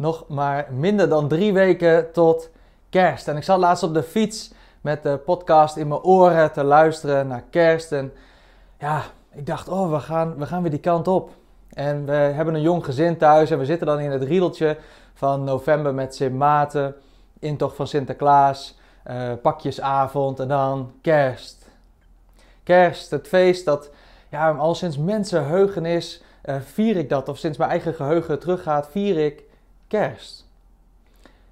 nog maar minder dan drie weken tot kerst. En ik zat laatst op de fiets met de podcast in mijn oren te luisteren naar kerst. En ja, ik dacht, oh, we gaan, we gaan weer die kant op. En we hebben een jong gezin thuis en we zitten dan in het riedeltje van november met Sint Maarten, intocht van Sinterklaas, uh, pakjesavond en dan kerst. Kerst, het feest dat ja, al sinds mensenheugenis uh, vier ik dat, of sinds mijn eigen geheugen teruggaat, vier ik kerst.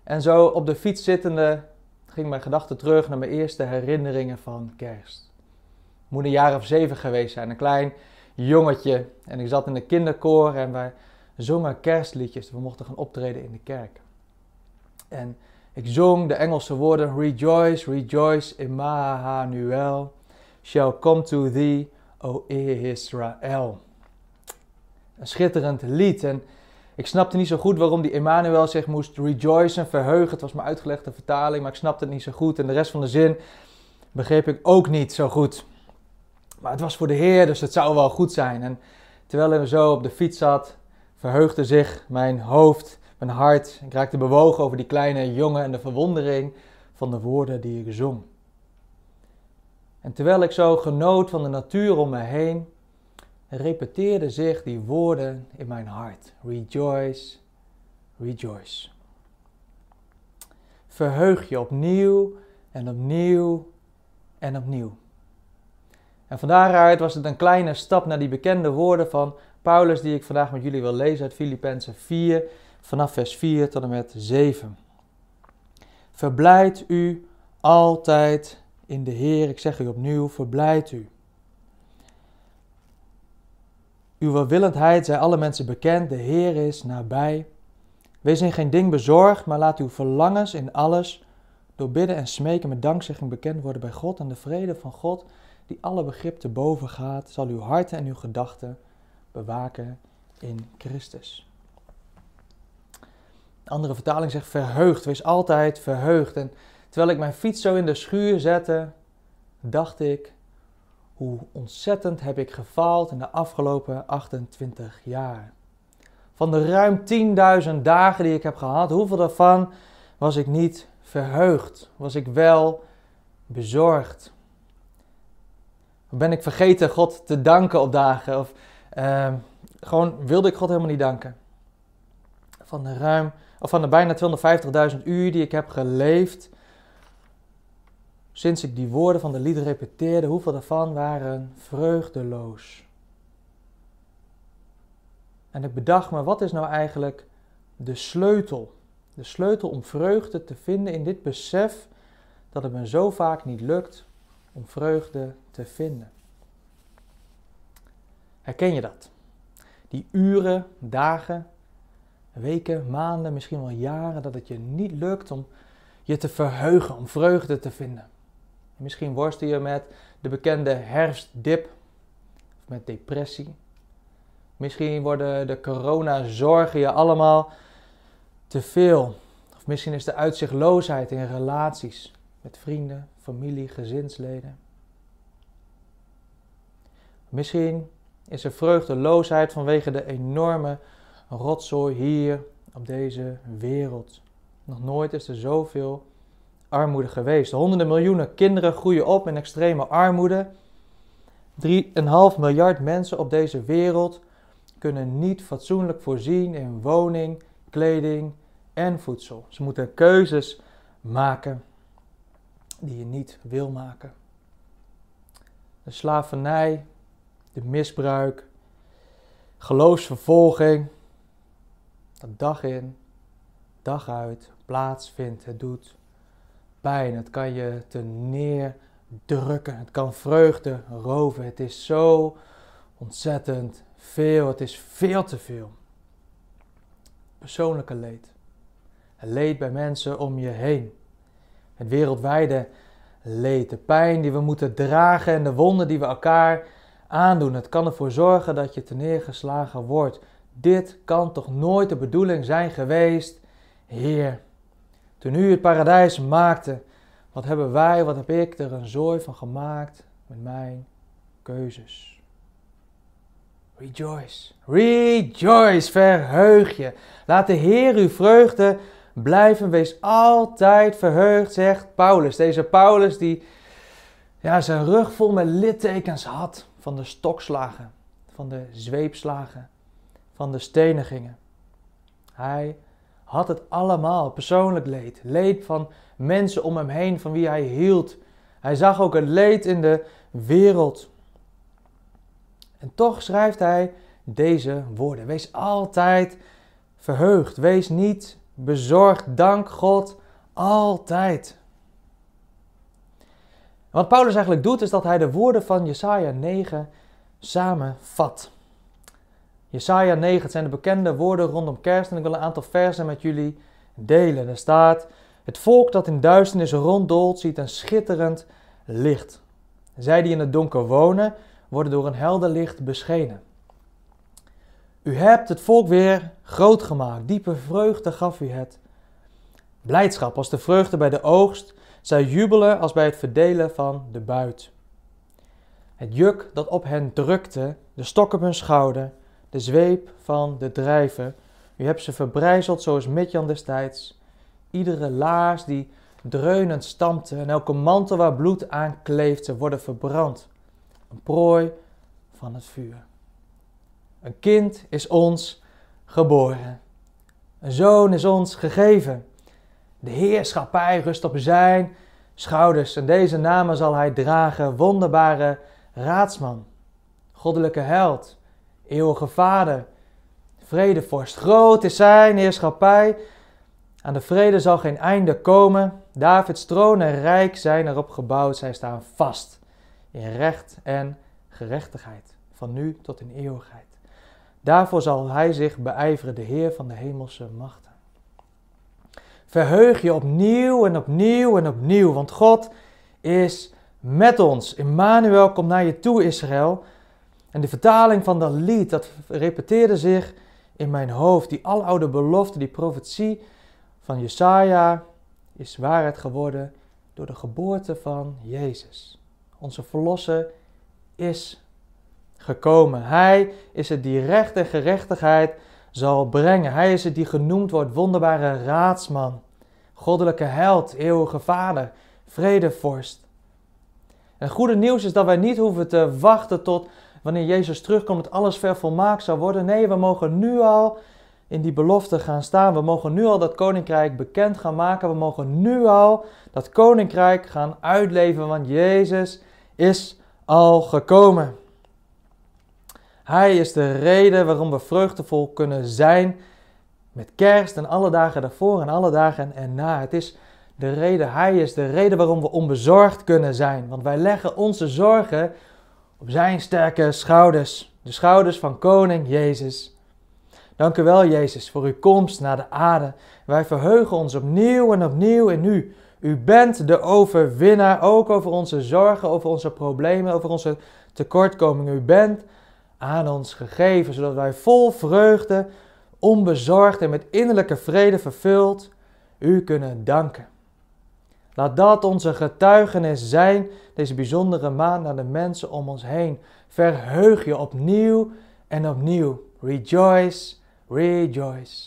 En zo op de fiets zittende ging mijn gedachte terug naar mijn eerste herinneringen van kerst. Moet een jaar of zeven geweest zijn, een klein jongetje. En ik zat in de kinderkoor en wij zongen kerstliedjes. We mochten gaan optreden in de kerk. En ik zong de Engelse woorden Rejoice, rejoice, Emmanuel shall come to thee, O Israel. Een schitterend lied en ik snapte niet zo goed waarom die Emmanuel zich moest rejoicen, verheugen. Het was me uitgelegd de vertaling, maar ik snapte het niet zo goed. En de rest van de zin begreep ik ook niet zo goed. Maar het was voor de Heer, dus het zou wel goed zijn. En terwijl hij zo op de fiets zat, verheugde zich mijn hoofd, mijn hart. Ik raakte bewogen over die kleine jongen en de verwondering van de woorden die ik zong. En terwijl ik zo genoot van de natuur om me heen, repeteerden zich die woorden in mijn hart. Rejoice, rejoice. Verheug je opnieuw en opnieuw en opnieuw. En van daaruit was het een kleine stap naar die bekende woorden van Paulus die ik vandaag met jullie wil lezen uit Filippenzen 4, vanaf vers 4 tot en met 7. Verblijd u altijd in de Heer. Ik zeg u opnieuw, verblijd u. Uw welwillendheid zij alle mensen bekend, de Heer is nabij. Wees in geen ding bezorgd, maar laat uw verlangens in alles door bidden en smeken met dankzegging bekend worden bij God. En de vrede van God, die alle begrip te boven gaat, zal uw harten en uw gedachten bewaken in Christus. De andere vertaling zegt verheugd, wees altijd verheugd. En terwijl ik mijn fiets zo in de schuur zette, dacht ik, hoe ontzettend heb ik gefaald in de afgelopen 28 jaar. Van de ruim 10.000 dagen die ik heb gehad, hoeveel daarvan was ik niet verheugd? Was ik wel bezorgd? Ben ik vergeten God te danken op dagen? Of uh, gewoon wilde ik God helemaal niet danken? Van de ruim, of van de bijna 250.000 uur die ik heb geleefd, Sinds ik die woorden van de lied repeteerde, hoeveel daarvan waren vreugdeloos. En ik bedacht me, wat is nou eigenlijk de sleutel? De sleutel om vreugde te vinden in dit besef dat het me zo vaak niet lukt om vreugde te vinden. Herken je dat? Die uren, dagen, weken, maanden, misschien wel jaren dat het je niet lukt om je te verheugen, om vreugde te vinden. Misschien worstel je met de bekende herfstdip of met depressie. Misschien worden de coronazorgen je allemaal te veel. Of misschien is de uitzichtloosheid in relaties met vrienden, familie, gezinsleden. Misschien is er vreugdeloosheid vanwege de enorme rotzooi hier op deze wereld. Nog nooit is er zoveel armoede geweest. Honderden miljoenen kinderen groeien op in extreme armoede. 3,5 miljard mensen op deze wereld kunnen niet fatsoenlijk voorzien in woning, kleding en voedsel. Ze moeten keuzes maken die je niet wil maken. De slavernij, de misbruik, geloofsvervolging, dat dag in, dag uit plaatsvindt, het doet pijn, het kan je te neerdrukken, het kan vreugde roven. Het is zo ontzettend veel, het is veel te veel. Persoonlijke leed. Het leed bij mensen om je heen. Het wereldwijde leed, de pijn die we moeten dragen en de wonden die we elkaar aandoen. Het kan ervoor zorgen dat je neergeslagen wordt. Dit kan toch nooit de bedoeling zijn geweest, Heer. Toen u het paradijs maakte, wat hebben wij, wat heb ik er een zooi van gemaakt met mijn keuzes? Rejoice. Rejoice. Verheug je. Laat de Heer uw vreugde blijven. Wees altijd verheugd, zegt Paulus. Deze Paulus die ja, zijn rug vol met littekens had van de stokslagen, van de zweepslagen, van de stenigingen. Hij had het allemaal, persoonlijk leed. Leed van mensen om hem heen van wie hij hield. Hij zag ook het leed in de wereld. En toch schrijft hij deze woorden. Wees altijd verheugd. Wees niet bezorgd. Dank God altijd. Wat Paulus eigenlijk doet, is dat hij de woorden van Jesaja 9 samenvat. Jesaja 9, het zijn de bekende woorden rondom kerst en ik wil een aantal versen met jullie delen. Er staat, het volk dat in duisternis ronddolt ziet een schitterend licht. Zij die in het donker wonen, worden door een helder licht beschenen. U hebt het volk weer groot gemaakt, diepe vreugde gaf u het. Blijdschap als de vreugde bij de oogst, zij jubelen als bij het verdelen van de buit. Het juk dat op hen drukte, de stok op hun schouder, de zweep van de drijven. U hebt ze verbrijzeld zoals Midjan destijds. Iedere laars die dreunend stampte en elke mantel waar bloed aan kleeft, ze worden verbrand. Een prooi van het vuur. Een kind is ons geboren. Een zoon is ons gegeven. De heerschappij rust op zijn schouders en deze namen zal hij dragen. Wonderbare raadsman, goddelijke held, eeuwige vader, vredevorst. Groot is zijn heerschappij. Aan de vrede zal geen einde komen. Davids troon en rijk zijn erop gebouwd. Zij staan vast in recht en gerechtigheid, van nu tot in eeuwigheid. Daarvoor zal hij zich beijveren, de Heer van de hemelse machten. Verheug je opnieuw en opnieuw en opnieuw, want God is met ons. Immanuel komt naar je toe, Israël. En de vertaling van dat lied, dat repeteerde zich in mijn hoofd. Die aloude belofte, die profetie van Jesaja is waarheid geworden door de geboorte van Jezus. Onze verlosser is gekomen. Hij is het die recht en gerechtigheid zal brengen. Hij is het die genoemd wordt wonderbare raadsman, goddelijke held, eeuwige vader, vredevorst. En het goede nieuws is dat wij niet hoeven te wachten tot wanneer Jezus terugkomt, dat alles vervolmaakt zal worden. Nee, we mogen nu al in die belofte gaan staan. We mogen nu al dat koninkrijk bekend gaan maken. We mogen nu al dat koninkrijk gaan uitleven, want Jezus is al gekomen. Hij is de reden waarom we vreugdevol kunnen zijn met kerst en alle dagen daarvoor en alle dagen erna. Het is de reden, Hij is de reden waarom we onbezorgd kunnen zijn. Want wij leggen onze zorgen op Zijn sterke schouders, de schouders van Koning Jezus. Dank u wel, Jezus, voor uw komst naar de aarde. Wij verheugen ons opnieuw en opnieuw in u. U bent de overwinnaar, ook over onze zorgen, over onze problemen, over onze tekortkomingen. U bent aan ons gegeven, zodat wij vol vreugde, onbezorgd en met innerlijke vrede vervuld u kunnen danken. Laat dat onze getuigenis zijn, deze bijzondere maand naar de mensen om ons heen. Verheug je opnieuw en opnieuw. Rejoice, rejoice.